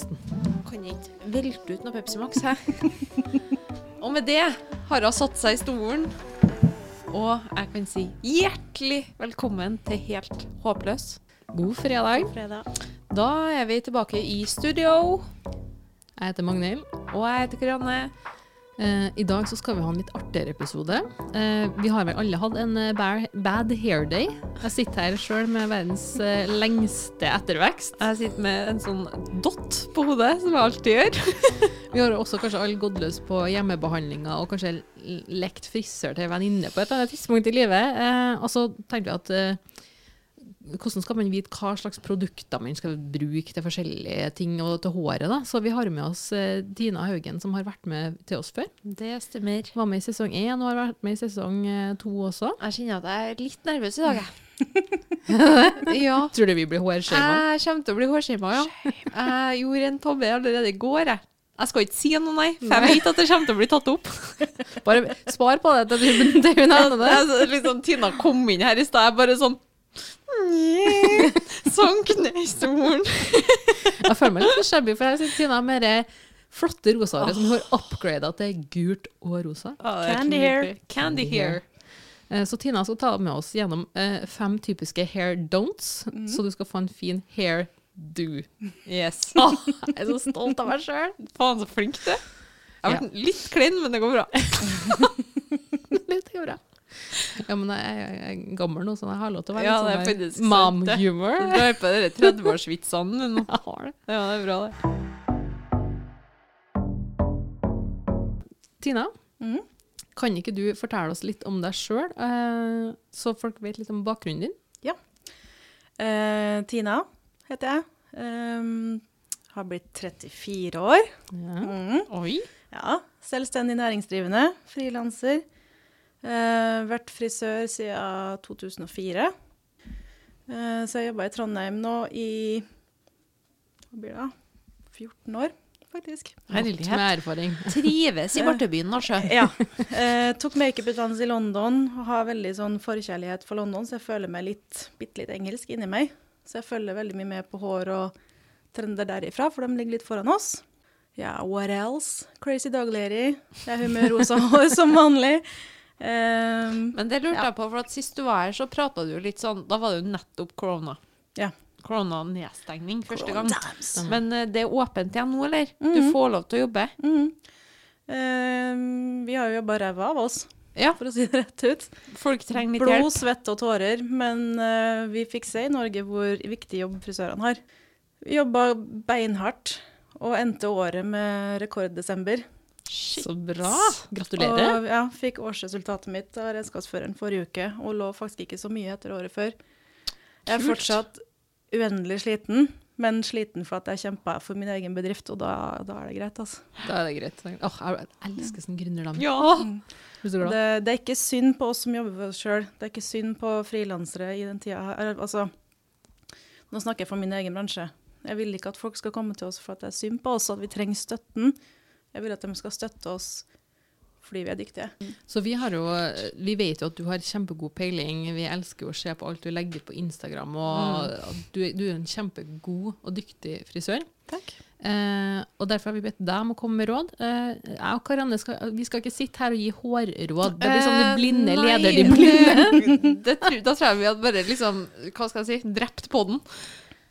nesten. Kan ikke velte ut noe Pepsi Max, hæ? og med det har hun satt seg i stolen, og jeg kan si hjertelig velkommen til Helt håpløs. God fredag. Fredag. Da er vi tilbake i studio, Jeg heter Magnhild. og jeg heter Karianne. Eh, I dag så skal vi ha en litt artigere episode. Eh, vi har vel alle hatt en eh, bad, bad hair day. Jeg sitter her sjøl med verdens eh, lengste ettervekst. Jeg sitter med en sånn dott på hodet, som jeg alltid gjør. Vi har også kanskje alle gått løs på hjemmebehandlinger og kanskje lekt frisør til venninne på et eller annet tidspunkt i livet. Og så tenkte vi at hvordan skal man vite hva slags produkter man skal bruke til forskjellige ting og til håret? da? Så vi har med oss eh, Tina Haugen, som har vært med til oss før. Det stemmer. Var med i sesong én og har vært med i sesong eh, to også. Jeg kjenner at jeg er litt nervøs i dag, jeg. ja. Tror du vi blir hårskjema? Jeg kommer til å bli hårskjema, ja. Jeg gjorde en tabbe allerede i går, jeg. Jeg skal ikke si noe, nei, for jeg vet at det kommer til å bli tatt opp. Bare spar på det til hun nevner det. Liksom, Tina kom inn her i stad, bare sånn Sank ned i. Jeg føler meg litt shabby, for jeg synes Tina har mer flotte rosa hår som hun har upgrada til gult og rosa. Candy hair. Candy hair. Eh, Så Tina skal ta med oss gjennom eh, fem typiske hair don'ts, så du skal få en fin hair do. Yes. Oh, jeg er så stolt av meg sjøl! Faen, så flink du er. Jeg har vært litt klein, men det går bra. Litt bra. Ja, men jeg, er gammel nå, så jeg har lov til å være Ja, det litt sånn sant, mom det. humor. Du drar på de 30-årsvitsene nå. Jeg har det. Ja, det er bra, det. Tina, mm? kan ikke du fortelle oss litt om deg sjøl, eh, så folk vet litt om bakgrunnen din? Eh, Tina heter jeg. Um, har blitt 34 år. Ja. Mm. Oi. Ja, Selvstendig næringsdrivende, frilanser. Eh, vært frisør siden 2004. Uh, så jeg jobba i Trondheim nå i hva blir det 14 år, faktisk. Herlighet. med erfaring. Trives i Bartebyen, altså. Ja. Uh, tok makeuputdannelse i London og har veldig sånn forkjærlighet for London, så jeg føler meg litt, bitte litt engelsk inni meg. Så jeg følger veldig mye med på hår og trender derifra, for de ligger litt foran oss. Ja, what else? Crazy dog lady. Jeg har med rosa hår som vanlig. Um, Men det lurte Ja. jeg på, for at sist du var her, så prata du jo litt sånn Da var det jo nettopp korona. Ja. Korona-nedstengning første gang. Men eh, det er åpent igjen nå, eller? Du Mhm. får lov til å jobbe? Mhm. Um, vi har jo jobba ræva av oss, Ja. for å si det rett ut. Folk trenger litt Blod, hjelp. svette og tårer, men uh, vi fikk se i Norge hvor viktig jobb frisørene har. Vi jobba beinhardt og endte året med rekorddesember. Så bra. Gratulerer. Og ja, fikk årsresultatet mitt av redskapsføreren forrige uke, og lå faktisk ikke så mye etter året før. Jeg er Kult. fortsatt uendelig sliten, men sliten for at jeg kjempa for min egen bedrift, og da, da er det greit, altså. Da er det greit. Åh, jeg elsker sånn gründerdame. Ja! Glad. Det, det er ikke synd på oss som jobber for oss sjøl. Det er ikke synd på frilansere i den tida her. Altså, nå snakker jeg for min egen bransje. Jeg vil ikke at folk skal komme til oss for at det er synd på oss, at vi trenger støtten. Jeg vil at de skal støtte oss fordi vi er dyktige. Så vi har jo, vi vet jo at du har kjempegod peiling. Vi elsker jo å se på alt du legger på Instagram, og mm. du, du er en kjempegod og dyktig frisør. Takk. Eh, og derfor har vi bedt deg om å komme med råd. Eh, jeg og Karianne skal, vi skal ikke sitte her og gi hårråd. Det blir sånn de blinde Eh, leder de blinde. det, tror- da tror jeg vi hadde bare liksom Hva skal jeg si? Drept på den.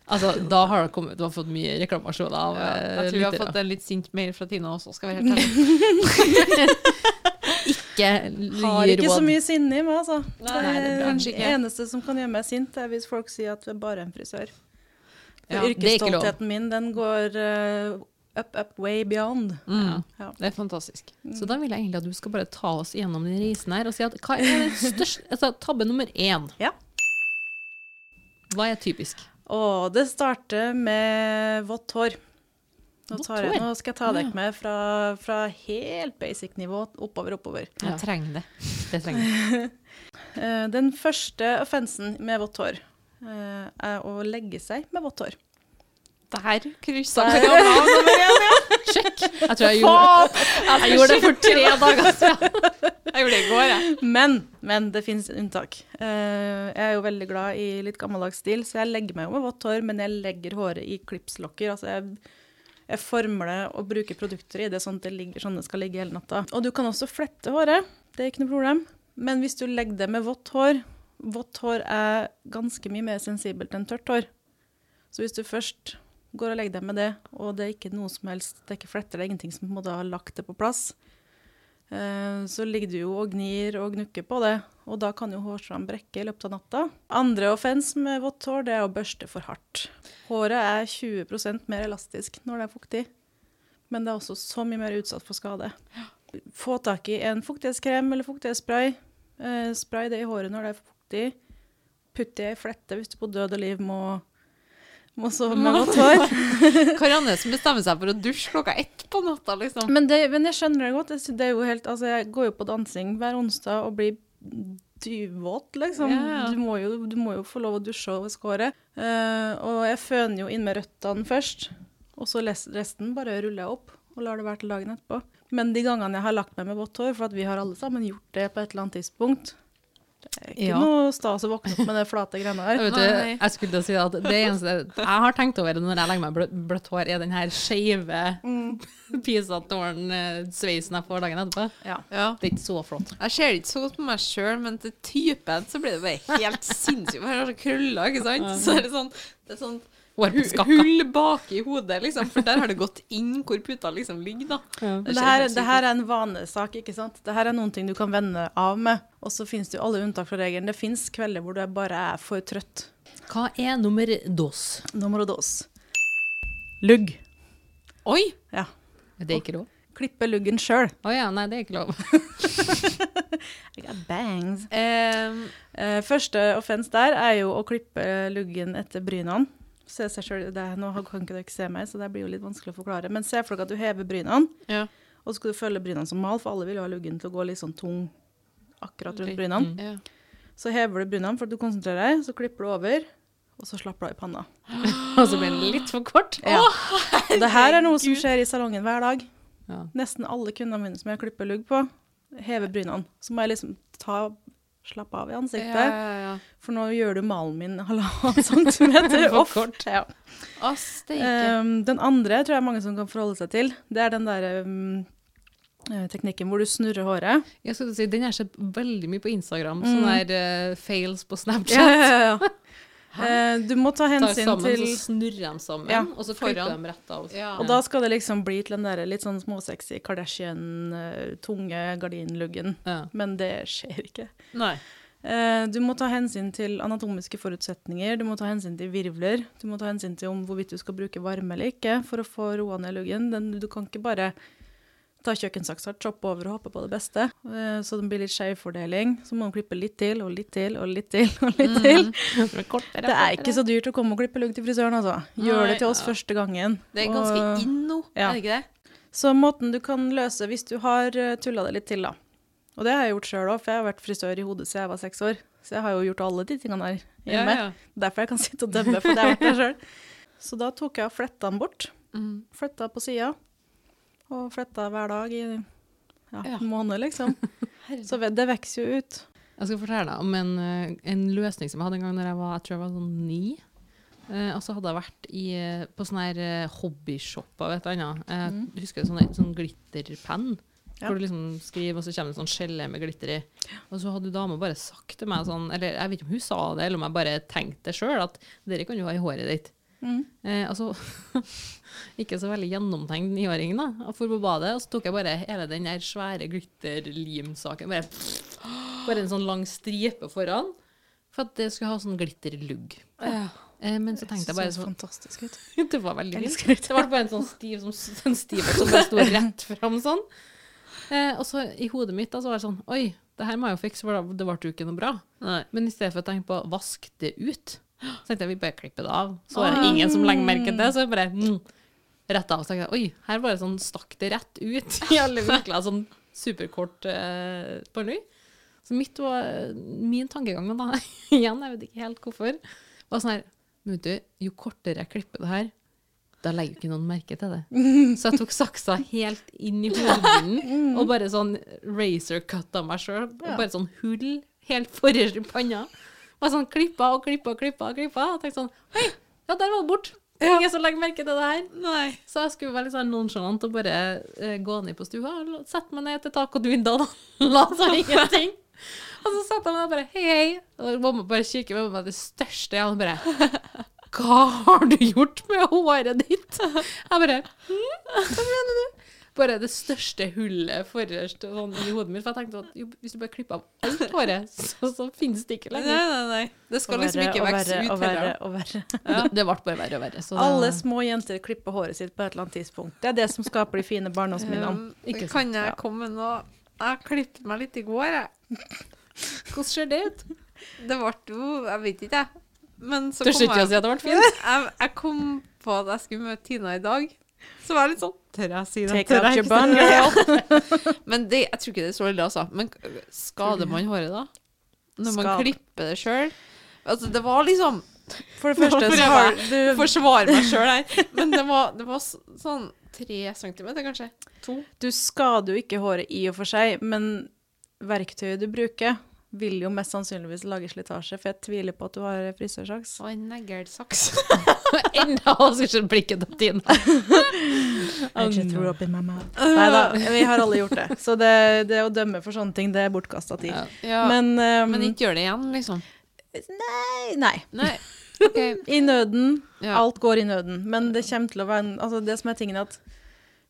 Altså, da har det kommet, du har fått mye reklamasjon av Ja, eh, jeg tror vi har fått en litt sint mail fra Tina også, skal vi være helt ærlige. Ikke Har ikke så mye sinne i meg, altså. Nei, det, det eneste som kan gjøre meg sint, er hvis folk sier at du er bare en frisør. For Ja, yrkesstoltheten min, den går uh, up, up, way beyond. Mm. Ja. Det er fantastisk. Så da vil jeg egentlig at du skal bare ta oss gjennom den reisen her og si at hva er den største altså, Tabbe nummer én. Ja. Hva er typisk? Og det starter med vått hår. Nå, tar jeg, nå skal jeg ta dere med fra, fra helt basic nivå oppover, oppover. Ja. Jeg trenger det. Det trenger jeg. Eh, den første offensen med vått hår eh, er å legge seg med vått hår. Der kryssa. Karianne av navnet igjen, ja. Sjekk! Jeg tror jeg gjorde, jeg gjorde det for tre dager siden. Jeg gjorde det i går, jeg. Men, men det finnes unntak. Eh, jeg er jo veldig glad i litt gammeldags stil, så jeg legger meg jo med vått hår, men jeg legger håret i klipslokker. Altså jeg, Jeg former det og bruker produkter i det sånn at det ligger sånn det skal ligge hele natta. Og du kan også flette håret. Det er ikke noe problem. Men hvis du legger det med vått hår Vått hår er ganske mye mer sensibelt enn tørt hår. Så hvis du først går og legger deg med det, og det er ikke noe som helst, det er ikke fletter, det er ingenting som på en måte har lagt det på plass, eh, så ligger du jo og gnir og gnukker på det, og da kan jo hårstrand brekke i løpet av natta. Andre offens med vått hår, det er å børste for hardt. Håret er 20% mer elastisk når det er fuktig, men det er også så mye mer utsatt for skade. Få tak i en fuktighetskrem eller fuktighetsspray. Eh, spray det i håret når det er fuktig. Putt det i flette hvis du på død og liv må, må så med vått hår. Karianne som bestemmer seg for å dusje klokka ett på natta, liksom. Men, det, men jeg skjønner det godt. Jeg, det helt, altså, jeg går jo på dansing hver onsdag og blir dyvåt, liksom. Ja. Du, må jo, du må jo få lov å dusje over skåret. Uh, og jeg føner jo inn med røttene først, og så resten bare ruller jeg opp og lar det være til dagen etterpå. Men de gangene jeg har lagt meg med vått hår, for at vi har alle sammen gjort det på et eller annet tidspunkt Det er ikke Ja. noe stas å våkne opp med det flate greiene her. der. vet, du, jeg skulle til å si at det eneste jeg har tenkt over når jeg legger meg bløtt, bløtt hår, er den her skeive Mm. pisatårn-sveisen jeg får dagen etterpå. Ja. Ja. Det er ikke så flott. Jeg ser det ikke så godt på meg sjøl, men til typen så blir det bare helt sinnssykt. Jeg har så krøller, ikke sant? Så er det sånn, det er sånn Hår på skakka. hull bak i hodet, liksom. For der har det gått inn hvor puta liksom ligger, da. Ja. Det her, det her er en vanesak, ikke sant? Det her er noen ting du kan vende av med. Og så finnes det jo alle unntak fra regelen. Det finnes kvelder hvor du bare er for trøtt. Hva er nummer dos? Nummer dos. Lugg. Oi! Ja. Det er ikke lov? Klippe luggen sjøl. Å ja, nei, det er ikke lov. I got bangs. Um, uh, første offens der er jo å klippe luggen etter brynene. Se seg det, nå kan ikke dere se meg, så det blir jo litt vanskelig å forklare. Men se for dere at du hever brynene, ja. og så skal du følge brynene som mal, for alle vil jo ha luggen til å gå litt sånn tung akkurat rundt brynene. brynene. ja. Så hever du brynene for at du konsentrerer deg, så klipper du over, og så slapper du av i panna. Og så blir den litt for kort. Ja. Oh, det her er noe som skjer i salongen hver dag. Ja. Nesten alle kundene mine som jeg klipper lugg på, hever brynene. Så må jeg liksom ta slappe av i ansiktet, ja, ja. for nå gjør du malen min halvannen centimeter off. kort. Ja. Steike. Um, den andre tror jeg mange som kan forholde seg til, det er den der um, eh, teknikken hvor du snurrer håret. Jeg skulle si, Den har jeg sett veldig mye på Instagram. Mm. Sånne der uh, fails på Snapchat. Ja, ja, ja. Eh, du må ta hensyn sammen, til så snurrer de sammen, Ja, og så foran. klipper de rett av. Ja. Og da skal det liksom bli til den der litt sånn småsexy Kardashian-tunge gardinluggen. Ja. Men det skjer ikke. Nei. Eh, Du må ta hensyn til anatomiske forutsetninger, du må ta hensyn til virvler, du må ta hensyn til om hvorvidt du skal bruke varme eller ikke for å få roa ned luggen. Den, du kan ikke bare ta kjøkkensaksa, choppe over og håpe på det beste, eh, så det blir litt skjevfordeling. Så må du klippe litt til og litt til og litt til og litt til. Kortere, Det er ikke så dyrt å komme og klippe lugg til frisøren, altså. Gjør det til oss ja. første gangen. Det er ganske Og- inn Ja. er det ikke det? Så måten du kan løse hvis du har tulla det litt til, da. Og det har jeg gjort sjøl òg, for jeg har vært frisør i hodet siden jeg var seks år. Så jeg har jo gjort alle de tingene der hjemme. ja. Derfor jeg kan sitte og dømme, for det har jeg vært der sjøl. Så da tok jeg og fletta den bort. Mm. Fletta på sida. Og flytta hver dag i ja, Ja. en måned, liksom. Så det vokser jo ut. Jeg skal fortelle deg om en, eh, en løsning som jeg hadde en gang da jeg var, jeg tror jeg var sånn ni. Eh, og så hadde jeg vært i, eh, på sånne her hobbyshopper vet eller annet. Jeg Mm. husker sånn, sånn glitterpenn. Ja. Hvor du liksom skriver, og så kommer det sånn skjelle med glitter i. Og så hadde dama bare sagt til meg sånn, eller jeg vet ikke om hun sa det, eller om jeg bare tenkte det sjøl, at dere kan jo ha i håret ditt. Mm. Eh, altså, ikke så veldig gjennomtenkt niåring, da. Jeg dro på badet, og så tok jeg bare hele den der svære glitterlimsaken. Bare, bare en sånn lang stripe foran, for at det skulle ha sånn glitterlugg. Ja. Eh, men så tenkte jeg bare så sånn fantastisk ut. Det var veldig fint. Det. Var bare en sånn stiv som, en stiv, som bare sto rett fram sånn. Eh, og så i hodet mitt da, så var det sånn Oi, det her må jeg jo fikse, for det ble jo ikke noe bra. Nei. Men i stedet for å tenke på å vaske det ut, så tenkte jeg vi bare klipper det av. Så er det ingen som legger merke til det, så jeg bare mm, rett av. Så tenkte jeg oi, her bare sånn stakk det rett ut i alle vinkler, sånn superkort eh, ny. Så mitt var, min tankegang da, igjen, jeg vet ikke helt hvorfor, var sånn her, vet du, jo kortere jeg klipper det her, da legger jo ikke noen merke til det. Så jeg tok saksa helt inn i hodebunnen og bare sånn razor-cutta meg sjøl, og bare sånn hull helt forrest i panna. Bare sånn klippa og klippa og klippa og klippa. Og tenkte sånn Hei, ja, der var det bort. Ingen som legger merke til det her. Nei. Så jeg skulle være litt sånn nonsjalant og bare eh, gå ned på stua og sette meg ned til tak og late som ingenting. Og så satt jeg meg og bare hei, hei. Og mamma bare kikker på meg det største jeg og bare Hva har du gjort med håret ditt? Jeg bare hm, Hva mener du? Bare det største hullet forrest sånn, i hodet mitt. For jeg tenkte at jo, hvis du bare klipper av alt håret, så, så finnes det ikke lenger. nei, nei. nei. Det skal liksom ikke vokse ut ut og verre, og verre. Det, det ble bare verre og verre. Så det- Alle små jenter klipper håret sitt på et eller annet tidspunkt. Det er det som skaper de fine barndomsminnene. Um, kan jeg ja. komme med noe? Jeg klippet meg litt i går, jeg. Hvordan ser det ut? Det ble jo Jeg vet ikke, jeg. Men så du kom ikke å si at det ble fint? jeg, jeg kom på at jeg skulle møte Tina i dag. Så var litt sånn Tør jeg si det? Take out your bun, girl. Men det, jeg tror ikke det er så ille, altså. Men skader man håret da? Når man Skade. klipper det sjøl? Altså, det var liksom For det første så har du Forsvar meg sjøl her. Men det var, det var sånn tre centimeter, kanskje. To. Du skader jo ikke håret i og for seg, men verktøyet du bruker, vil jo mest sannsynligvis lage slitasje, for jeg tviler på at du har frisørsaks. Og en neglesaks. Enda skal ikke blikket til Tina. I just threw up in my mouth. Neida, vi har alle gjort det. Så det, det å dømme for sånne ting, det er bortkasta tid. Ja. Ja, men, Men, um, ikke gjør det igjen, liksom. nei, nei. Nei. Okay. I nøden. Ja. Alt går i nøden. Men det kommer til å være en- Altså, det som er tingen, er at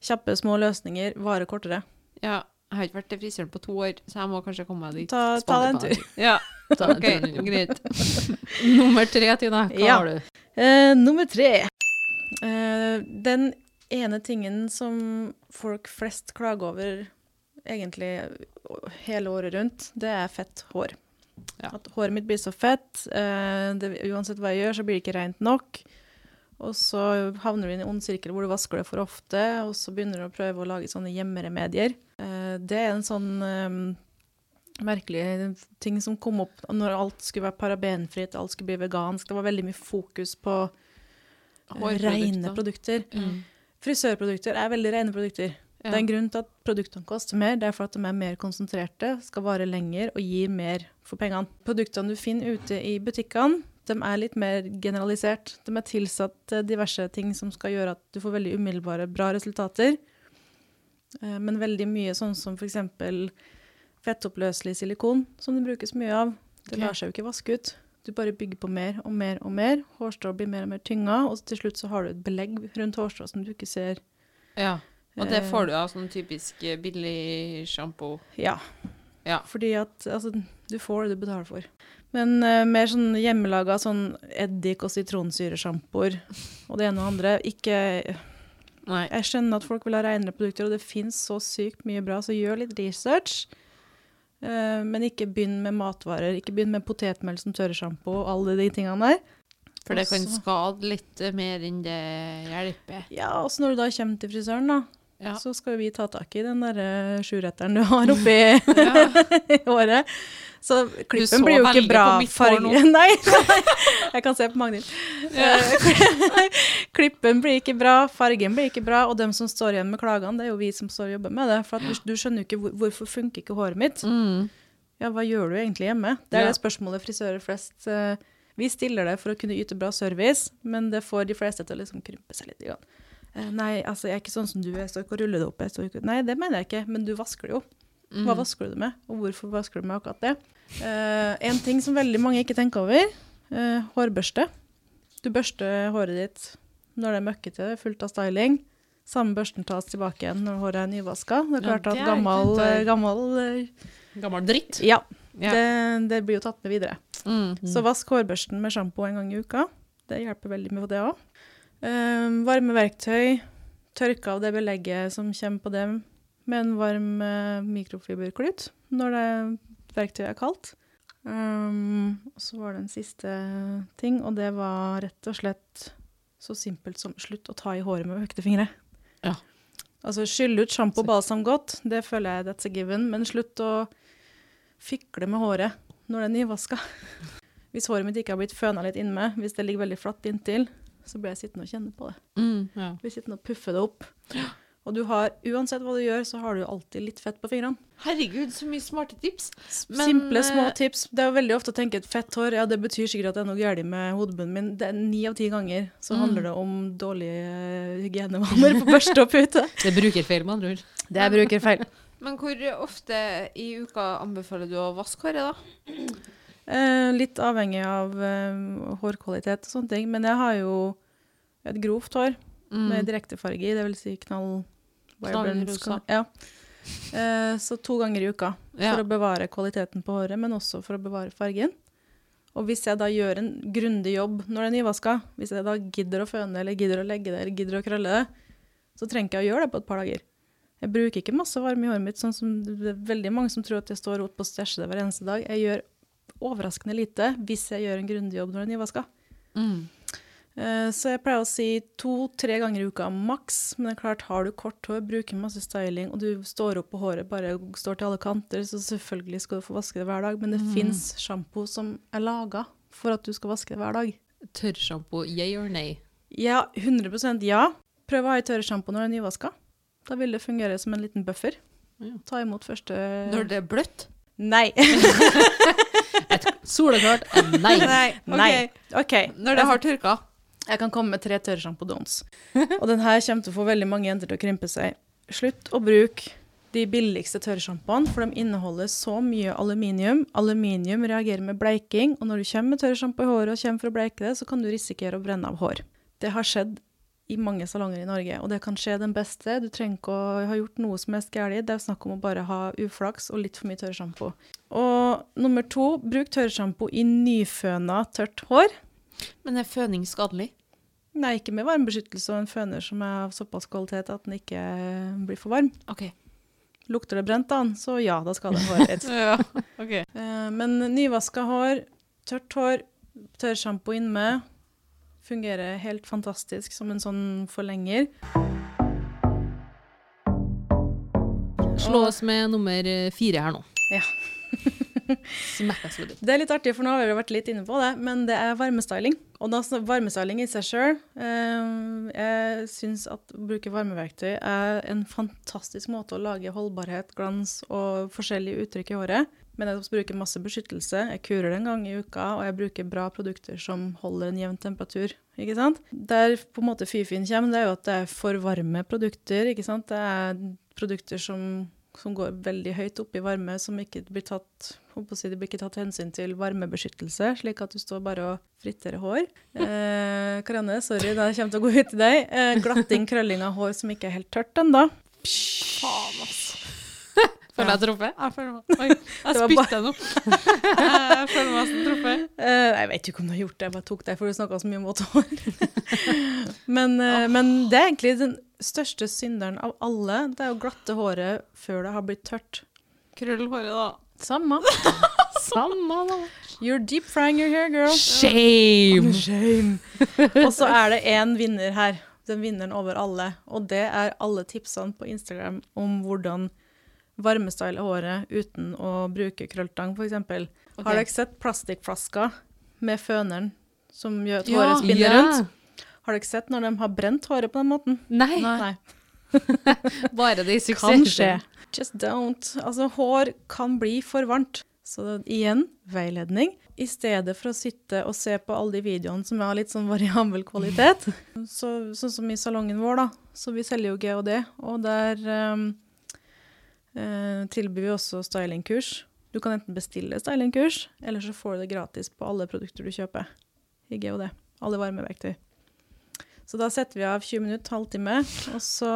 kjappe, små løsninger varer kortere. Ja. Jeg har ikke vært til frisøren på to år, så jeg må kanskje komme meg dit. Ta, ta deg en tur. Ja, Ta OK, greit. Nummer tre, Tina. Hva Ja. har du? Uh, nummer tre. Uh, den ene tingen som folk flest klager over egentlig hele året rundt, det er fett hår. Ja. At håret mitt blir så fett. Uh, det, uansett hva jeg gjør, så blir det ikke rent nok. Og så havner du i en ond sirkel hvor du vasker det for ofte, og så begynner du å prøve å lage sånne hjemmeremedier. Eh, det er en sånn eh, merkelig ting som kom opp når alt skulle være parabenfritt, alt skulle bli vegansk. Det var veldig mye fokus på rene produkter. Mm. Frisørprodukter er veldig rene produkter. Det er en grunn til at produktene koster mer. Det er for at de er mer konsentrerte, skal vare lenger og gir mer for pengene. Produktene du finner ute i butikkene, de er litt mer generalisert. De er tilsatt eh, diverse ting som skal gjøre at du får veldig umiddelbare, bra resultater. Eh, Men veldig mye sånn som f.eks. fettoppløselig silikon, som det brukes mye av. Det lar seg jo ikke vaske ut. Du bare bygger på mer og mer og mer. Hårstrå blir mer og mer tynga, og til slutt så har du et belegg rundt hårstrå som du ikke ser. Ja. Og det Eh, får du av sånn typisk billig sjampo. Ja. Ja. Fordi at altså, du får det du betaler for. Men uh, mer sånn hjemmelaga sånn eddik- og sitronsyresjampoer og det ene og andre. Ikke Nei. Jeg skjønner at folk vil ha renere produkter, og det fins så sykt mye bra, så gjør litt research. Uh, men ikke begynn med matvarer. Ikke begynn med potetmel som tørresjampo og alle de tingene der. For det kan skade litt mer enn det hjelper. Ja, også når du da kommer til frisøren, da, Ja. så skal vi ta tak i den derre sjuretteren du har oppi Ja. i håret. Så klippen blir jo ikke bra farge. Nei, Nei, jeg kan se på Magnhild. Ja. klippen blir ikke bra, fargen blir ikke bra, og dem som står igjen med klagene, det er jo vi som står og jobber med det. For du, du skjønner jo ikke hvor, hvorfor funker ikke håret mitt. Mm. Ja, hva gjør du egentlig hjemme? Det er det spørsmålet frisører flest uh, Vi stiller det for å kunne yte bra service, men det får de fleste til å liksom krympe seg litt. Grann. Eh, nei, altså, jeg er ikke sånn som du, jeg står ikke og ruller det opp. Ikke, nei, det mener jeg ikke, men du vasker det jo. Mm. Hva vasker du det med, og hvorfor vasker du med akkurat det? Uh, en ting som veldig mange ikke tenker over, uh, hårbørste. Du børster håret ditt når det er møkkete, fullt av styling. Samme børsten tas tilbake igjen når håret er nyvaska. Det er klart at gammel, gammel Gammel dritt. Ja, Ja. det, det blir jo tatt med videre. Mm. Så vask hårbørsten med sjampo en gang i uka. Det hjelper veldig med det òg. Varme verktøy. Tørke av det belegget som kommer på dem med en varm uh, mikrofiberklut når det verktøyet er kaldt. Um, og så var det en siste ting, og det var rett og slett så simpelt som slutt å ta i håret med økte fingre. Ja. Altså skylle ut sjampo og balsam godt, det føler jeg that's a given, men slutt å fikle med håret når det er nyvaska. Hvis håret mitt ikke har blitt føna litt innmed, hvis det ligger veldig flatt inntil, så blir jeg sittende og kjenne på det. Mm. Ja. Blir sittende og puffe det opp. Og du har, uansett hva du gjør, så har du alltid litt fett på fingrene. Herregud, så mye smarte tips. Men, Simple, små eh, tips. Det er jo veldig ofte å tenke et fett hår, ja, det betyr sikkert at det er noe galt med hodebunnen min. Det er Ni av ti ganger så Mm. handler det om dårlige eh, hygienevaner på børste og pute. Det er brukerfeil, med andre ord. Det er brukerfeil. Men hvor ofte i uka anbefaler du å vaske håret, da? Eh, litt avhengig av eh, hårkvalitet og sånne ting. Men jeg har jo et grovt hår med direktefarge i, det vil si knall... Knallrosa. Ja. Eh, så to ganger i uka Ja. for å bevare kvaliteten på håret, men også for å bevare fargen. Og hvis jeg da gjør en grundig jobb når det er nyvaska, hvis jeg da gidder å føne eller gidder å legge det eller gidder å krølle det, så trenger jeg ikke å gjøre det på et par dager. Jeg bruker ikke masse varme i håret mitt, sånn som det er veldig mange som tror at jeg står rot på stæsjet hver eneste dag. Jeg gjør overraskende lite hvis jeg gjør en grundig jobb når det er nyvaska. Mm. Eh, Så jeg pleier å si to-tre ganger i uka maks. Men det er klart, har du kort hår, bruker masse styling, og du står opp på håret bare står til alle kanter, så selvfølgelig skal du få vaske det hver dag. Men det Mm. fins sjampo som er laga for at du skal vaske det hver dag. Tørrsjampo, yay or nei? Ja, 100% ja. Prøv å ha i tørrsjampo når det er nyvaska. Da vil det fungere som en liten buffer. Ja. Ta imot første Når det er bløtt? Nei. Soleklart eh, nei. Nei. Okay. Okay. Når det har tørka? Jeg kan komme med tre tørrsjampo-dons. Og den her kommer til å få veldig mange jenter til å krympe seg. Slutt å bruke de billigste tørrsjampoene, for de inneholder så mye aluminium. Aluminium reagerer med bleiking, og når du kommer med tørrsjampo i håret og kommer for å bleike det, så kan du risikere å brenne av hår. Det har skjedd i mange salonger i Norge, og det kan skje den beste. Du trenger ikke å ha gjort noe som helst galt. Det er snakk om å bare ha uflaks og litt for mye tørrsjampo. Og nummer to, bruk tørrsjampo i nyføna tørt hår. Men er føning skadelig? Nei, ikke med varmebeskyttelse og en føner som er av såpass kvalitet at den ikke blir for varm. OK. Lukter det brent da, så ja, da skal det håret ditt. Ja, ok. Eh, Men nyvaska hår, tørt hår, tørrsjampo innmed, fungerer helt fantastisk som en sånn forlenger. Slå oss med nummer eh, fire her nå. Ja. Det er litt artig, for nå har vi vært litt inne på det, men det er varmestyling. Og da, varmestyling i seg sjøl Jeg syns at å bruke varmeverktøy er en fantastisk måte å lage holdbarhet, glans og forskjellige uttrykk i håret. Men jeg bruker masse beskyttelse. Jeg kurer det en gang i uka, og jeg bruker bra produkter som holder en jevn temperatur. ikke sant? Der på en måte Fifin kommer, det er jo at det er for varme produkter. ikke sant? Det er produkter som, som går veldig høyt opp i varme, som ikke blir tatt det blir ikke tatt hensyn til varmebeskyttelse, slik at du står bare og friterer hår. Eh, Karianne, sorry, det kommer til å gå ut til deg. Eh, glatting, krølling av hår som ikke er helt tørt ennå. Faen, ass. Føler jeg truffet? Jeg føler meg Oi, jeg Det spytta nå. Jeg føler meg som truffet. Uh, jeg vet ikke om du har gjort det, jeg bare tok deg for du snakka så mye om vått hår. men, eh, men det er egentlig den største synderen av alle. Det er å glatte håret før det har blitt tørt. Krøll håret, da. Samme. Samme, da. You're deep frying your hair, girl. Shame! Shame. Og så er det én vinner her. Den vinneren over alle. Og det er alle tipsene på Instagram om hvordan varmestyle håret uten å bruke krølltang, f.eks. Okay. Har dere sett plastikkflasker med føneren som gjør at Ja. håret spinner yeah. rundt? Har dere sett når de har brent håret på den måten? Nei, Nei. bare det i Kan skje. Just don't. Altså, hår kan bli for varmt. Så det, igjen, veiledning. I stedet for å sitte og se på alle de videoene som har litt sånn variabel kvalitet, så, sånn som i salongen vår, da, så vi selger jo GHD, og der um, tilbyr vi også stylingkurs. Du kan enten bestille stylingkurs, eller så får du det gratis på alle produkter du kjøper i GOD. Alle varmeverktøy. Så da setter vi av 20 minutter, halvtime, og så,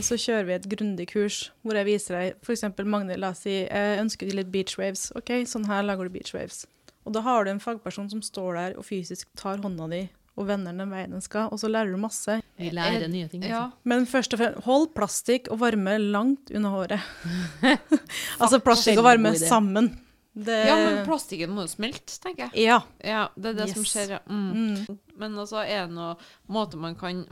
så kjører vi et grundig kurs hvor jeg viser deg f.eks. Magne, la oss si jeg ønsker litt beach waves. OK, sånn her lager du beach waves. Og da har du en fagperson som står der og fysisk tar hånda di og vender den veien den skal, og så lærer du masse. Vi lærer nye ting. Ja. Altså. Men først og fremst, hold plastikk og varme langt under håret. altså plastikk og varme sammen. Det, ja, men plastikken må jo smelte, tenker jeg. Ja. Ja, det er det som skjer, ja. Mm. Mm. Men altså, er det noen måte man kan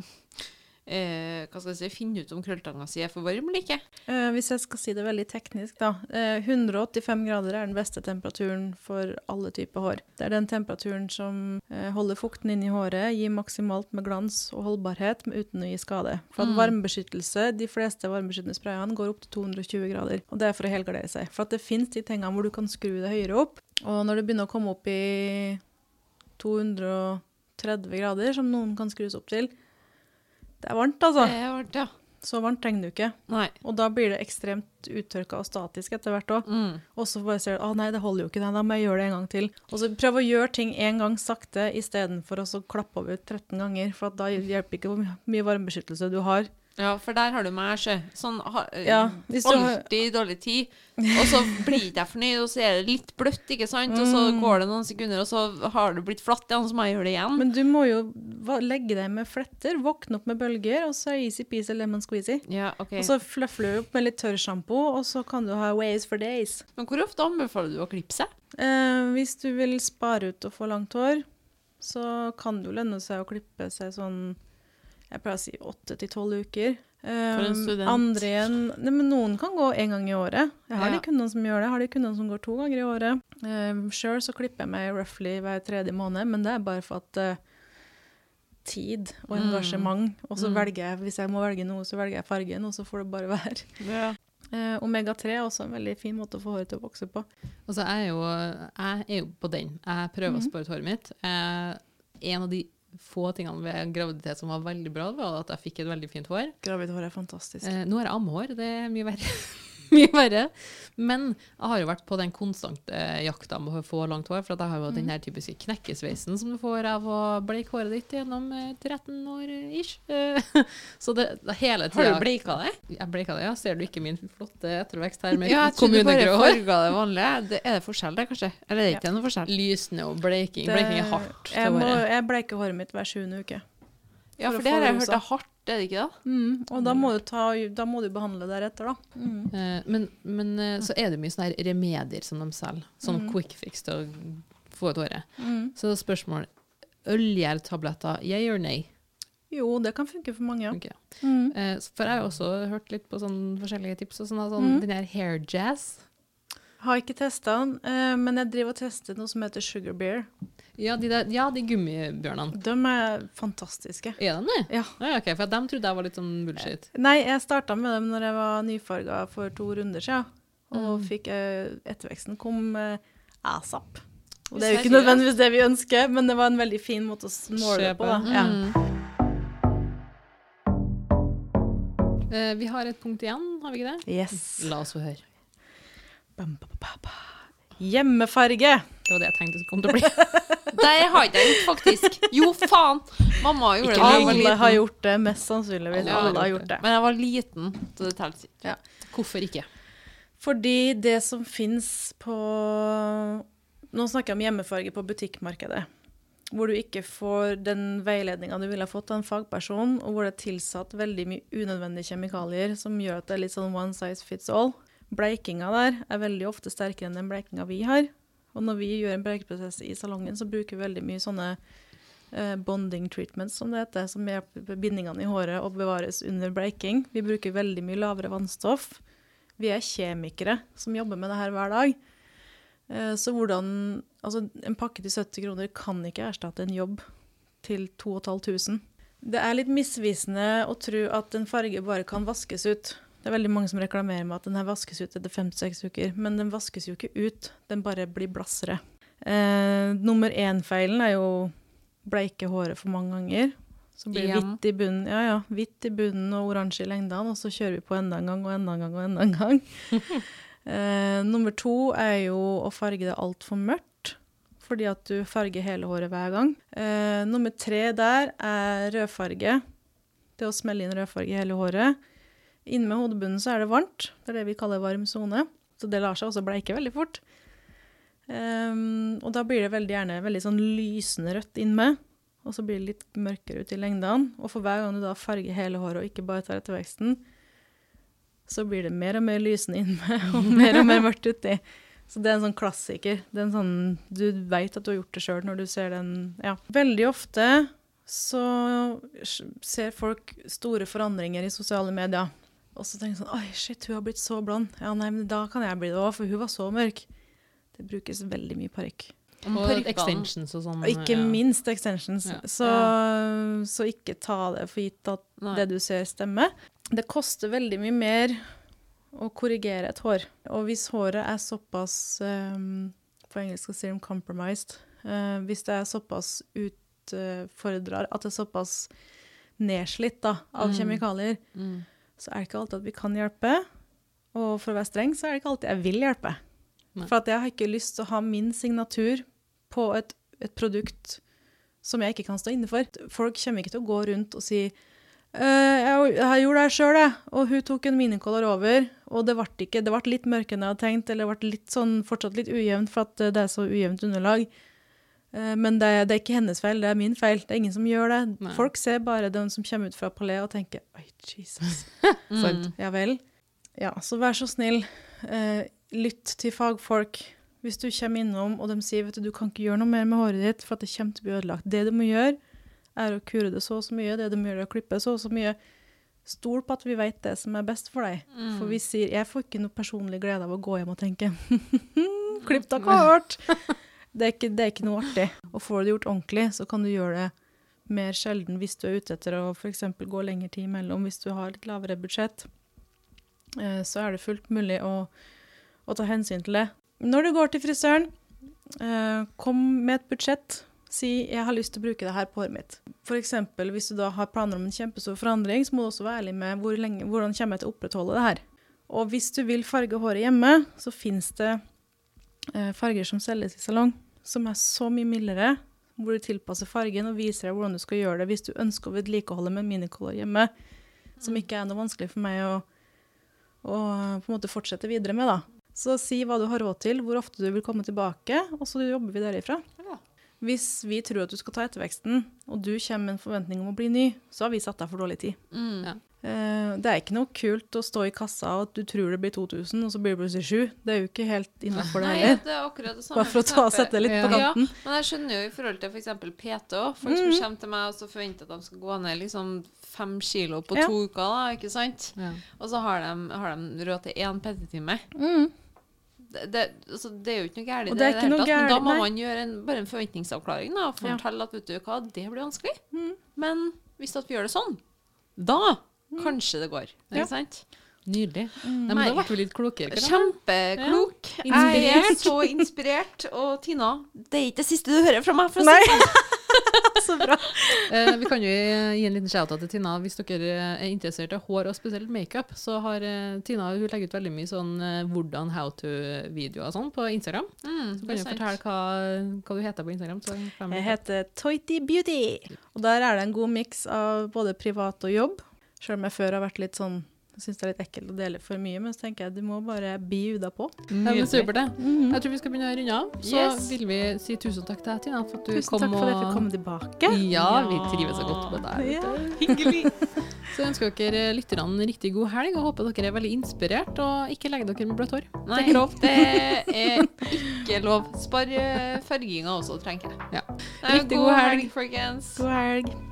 eh, hva skal jeg si, finne ut om krølltanga si er for varm eller ikke? Eh, hvis jeg skal si det veldig teknisk, da. Eh, 185 grader er den beste temperaturen for alle typer hår. Det er den temperaturen som eh, holder fukten inn i håret, gir maksimalt med glans og holdbarhet uten å gi skade. For at Mm. varmebeskyttelse, de fleste varmebeskyttende sprayene går opp til 220 grader. Og det er for å helgardere seg. For at det finnes de tingene hvor du kan skru det høyere opp. Og når det begynner å komme opp i 230 grader, som noen kan skrus opp til, det er varmt, altså. Det er varmt, ja. Så varmt trenger du ikke. Nei. Og da blir det ekstremt uttørka og statisk etter hvert òg. Mm. Og så bare ser du at nei, det holder jo ikke, nei, da må jeg gjøre det en gang til. Og så prøv å gjøre ting en gang sakte istedenfor å så klappe over 13 ganger, for da hjelper ikke hvor mye varmebeskyttelse du har. Ja, for der har du meg, sjø. Sånn ha, Ja, alltid har- dårlig tid. Og så blir ikke jeg fornøyd, og så er det litt bløtt, ikke sant? Og så Mm. går det noen sekunder, og så har det blitt flatt igjen, så må jeg gjøre det igjen. Men du må jo legge deg med fletter, våkne opp med bølger, og så easy peasy lemon squeezy. ja, okay. Og så fluffer du opp med litt tørrsjampo, og så kan du ha ways for days. Men hvor ofte anbefaler du å klippe seg? Eh, hvis du vil spare ut og få langt hår, så kan det jo lønne seg å klippe seg sånn Jeg pleier å si åtte til tolv uker. Eh, For en student. Andre igjen nei, men Noen kan gå én gang i året. Jeg har Ja. de kundene som gjør det. Jeg har de kundene som går to ganger i året. Uh, Sjøl så klipper jeg meg roughly hver tredje måned, men det er bare for at uh, tid og Mm. engasjement. Og så Mm. velger jeg, hvis jeg må velge noe, så velger jeg fargen, og så får det bare være. Ja. Uh, Omega-3 er også en veldig fin måte å få håret til å vokse på. Altså, jeg er jo, jeg er jo på den. Jeg prøver å Mhm. spare håret mitt. Eh, en av de få tingene ved graviditet som var veldig bra, var at jeg fikk et veldig fint hår. Gravidhår er fantastisk. Eh, nå har jeg ammehår, det er mye verre. mye verre. Men jeg har jo vært på den konstante jakta med å få langt hår, for jeg har jo den her typiske knekkesveisen som du får av å bleike håret ditt gjennom eh, 13 år eh, ish. Eh, Så det, det hele Har du bleika det? Jeg bleika det, ja. Ser du ikke min flotte ettervekst her med Ja, kommunegrå hår? Ja, det vanlige. Det, er det forskjell der, kanskje? Eller er det ikke noe forskjell? Lysende og bleiking. Det- Bleiking er hardt Jeg, må, jeg bleiker håret mitt hver sjuende uke. Ja, for for det har jeg hørt er hardt, er det ikke da? Mm, og da må, du ta, da må du behandle deretter, da. Mm. Eh, Men, men eh, så er det mye sånne her remedier som de selger. Sånn mm. quick fix til å få ut håret. Mm. Så spørsmål Ølgjærtabletter, yeah or nay? Jo, det kan funke for mange, ja. Okay. Mm. Eh, For jeg har også hørt litt på sånne forskjellige tips. og sånn, sånn Mhm. Den her hair jazz. Har ikke testa den, eh, men jeg driver og tester noe som heter Sugar Bear. Ja, de, der, ja, de gummibjørnene. De er fantastiske. Er de det? Ja. Ja, okay, For dem trodde jeg var litt sånn bullshit. Nei, jeg starta med dem når jeg var nyfarga for to runder siden. Og Mm. fikk eh, etterveksten kom eh, asap. Og det er jo ikke nødvendigvis det vi ønsker, men det var en veldig fin måte å måle det på. Da. Ja. Mm. Eh, vi har et punkt igjen, har vi ikke det? Yes. La oss få høre. Bam, ba, ba, ba. Hjemmefarge. Det var det jeg tenkte det kom til å bli. Det har ikke jeg gjort, faktisk. Jo, faen! Mamma gjorde det ikke Alle har gjort det, mest sannsynligvis. Alle Alle har gjort det. Men jeg var liten, så det teller ikke. Hvorfor ikke? Fordi det som fins på Nå snakker jeg om hjemmefarge på butikkmarkedet. Hvor du ikke får den veiledninga du ville ha fått av en fagperson, og hvor det er tilsatt veldig mye unødvendige kjemikalier som gjør at det er litt sånn one size fits all. Bleikinga der er veldig ofte sterkere enn den bleikinga vi har. Og når vi gjør en bleikeprosess i salongen, så bruker vi veldig mye sånne eh, bonding treatments, som det heter, som hjelper bindingene i håret og bevares under bleiking. Vi bruker veldig mye lavere vannstoff. Vi er kjemikere som jobber med det her hver dag. Eh, Så hvordan Altså, en pakke til 70 kroner kan ikke erstatte en jobb til 2500. Det er litt misvisende å tro at en farge bare kan vaskes ut. Det er veldig mange som reklamerer med at den her vaskes ut etter fem til seks uker, men den vaskes jo ikke ut. Den bare blir blassere. Eh, nummer én-feilen er jo bleike håret for mange ganger. Så blir det hvitt i bunnen, ja, ja, hvitt i bunnen og oransje i lengdene, og så kjører vi på enda en gang og enda en gang og enda en gang. eh, nummer to er jo å farge det altfor mørkt, fordi at du farger hele håret hver gang. Eh, nummer tre der er rødfarge. Det å smelle inn rødfarge i hele håret. Inne med hodebunnen så er det varmt. Det er det vi kaller varm sone. Så det lar seg også bleike veldig fort. Um, og da blir det veldig gjerne veldig sånn lysende rødt inn med. Og så blir det litt mørkere ut i lengdene. Og for hver gang du da farger hele håret og ikke bare tar etterveksten, så blir det mer og mer lysende inn med og mer og mer mørkt uti. Så det er en sånn klassiker. Det er en sånn, du veit at du har gjort det sjøl når du ser den. Ja. Veldig ofte så ser folk store forandringer i sosiale medier. Og så tenker jeg sånn Oi, shit, hun har blitt så blond. Ja, nei, men da kan jeg bli det òg, for hun var så mørk. Det brukes veldig mye parykk. Og extensions og sånn. Og ikke ja. minst extensions. Ja. Så, så ikke ta det for gitt at Nei. det du ser, stemmer. Det koster veldig mye mer å korrigere et hår. Og hvis håret er såpass um, På engelsk så sier de 'compromised'. Uh, hvis det er såpass utfordrer At det er såpass nedslitt da, av Mm. kjemikalier, Mm. Så er det ikke alltid at vi kan hjelpe. Og for å være streng, så er det ikke alltid jeg vil hjelpe. Nei. For at jeg har ikke lyst til å ha min signatur på et, et produkt som jeg ikke kan stå inne for. Folk kommer ikke til å gå rundt og si «Eh, jeg, jeg gjorde det sjøl, jeg. Og hun tok en minicolor over, og det ble, ikke, det ble litt mørkere enn jeg hadde tenkt, eller det ble litt sånn, fortsatt litt ujevnt for at det er så ujevnt underlag. Eh, Men det, det er ikke hennes feil, det er min feil. Det er ingen som gjør det. Nei. Folk ser bare den som kommer ut fra Palais og tenker Oi, Jesus. Mm. Ja vel. Ja, så vær så snill, eh, lytt til fagfolk. Hvis du kommer innom og de sier vet du, du kan ikke gjøre noe mer med håret ditt for at det kommer til å bli ødelagt. Det du må gjøre, er å kure det så og så mye. Det du må gjøre, er å klippe så og så mye. Stol på at vi vet det som er best for deg. Mm. For vi sier Jeg får ikke noe personlig glede av å gå hjem og tenke Klipp deg kort! Det er, ikke, det er ikke noe artig. Og får du det gjort ordentlig, så kan du gjøre det mer sjelden hvis du er ute etter å f.eks. gå lengre tid imellom. Hvis du har litt lavere budsjett, eh, så er det fullt mulig å, å ta hensyn til det. Når du går til frisøren, eh, kom med et budsjett. Si 'jeg har lyst til å bruke det her på håret mitt'. F.eks. hvis du da har planer om en kjempestor forandring, så må du også være ærlig med hvor lenge, hvordan kommer jeg til å opprettholde det her. Og hvis du vil farge håret hjemme, så finnes det eh, farger som selges i salong, som er så mye mildere, hvor du tilpasser fargen og viser deg hvordan du skal gjøre det hvis du ønsker å vedlikeholde med minicolor hjemme, som ikke er noe vanskelig for meg å, å på en måte fortsette videre med. da. Så si hva du har råd til, hvor ofte du vil komme tilbake, og så jobber vi derifra. Ja. Hvis vi tror at du skal ta etterveksten, og du kommer med en forventning om å bli ny, så har vi satt deg for dårlig tid. Mm. Ja. Eh, det er ikke noe kult å stå i kassa og at du tror det blir 2000, og så blir det plutselig 7. Det er jo ikke helt innafor det Nei, det er akkurat det samme. Bare for å ta og sette det litt på Ja. kanten. Men jeg skjønner jo i forhold til f.eks. PT òg. Folk som kommer til meg og så forventer at de skal gå ned liksom fem kilo på Ja. to uker, da, ikke sant? Ja. Og så har de, har de råd til én PT-time. Mm. Det, det, altså, det er jo ikke noe galt i Og det, det er hele tatt, men da må nei. man gjøre en, bare en forventningsavklaring. da, og Ja. Fortelle at vet du hva, det blir vanskelig. Mm. Men hvis at vi gjør det sånn, da kanskje det går. Ja. Ikke sant? Nydelig. Mm. Nei, men da ble du litt klokere. Kjempeklok. Ja. Jeg er så inspirert. Og Tina, det er ikke det siste du hører fra meg. For å si sånn. Så bra. Eh, vi kan jo gi en liten shout-out til Tina. Hvis dere er interessert i hår, og spesielt makeup, så har eh, Tina hun legger ut veldig mye sånn eh, hvordan how to-videoer og sånn på Instagram. Mm, Så kan du fortelle hva, hva du heter på Instagram. Så Jeg heter Toity Beauty, og der er det en god miks av både privat og jobb. Selv om jeg før har vært litt sånn jeg syns det er litt ekkelt å dele for mye, men så tenker jeg du må bare bi uda på. Nydelig. supert, det. Mhm. Jeg tror vi skal begynne å runde av. Så Yes. vil vi si tusen takk til deg, Tina, for at du Tusen kom takk for at jeg fikk komme tilbake. Ja, vi trives så godt med deg. Ja. Hyggelig. Så ønsker dere lytterne en riktig god helg, og håper dere er veldig inspirert, og ikke legg dere med bløtt hår. Nei, Det er ikke lov. det er ikke lov. Spar eh, farginga også, trenger jeg. Ja. Riktig god god helg, helg. folkens. God helg.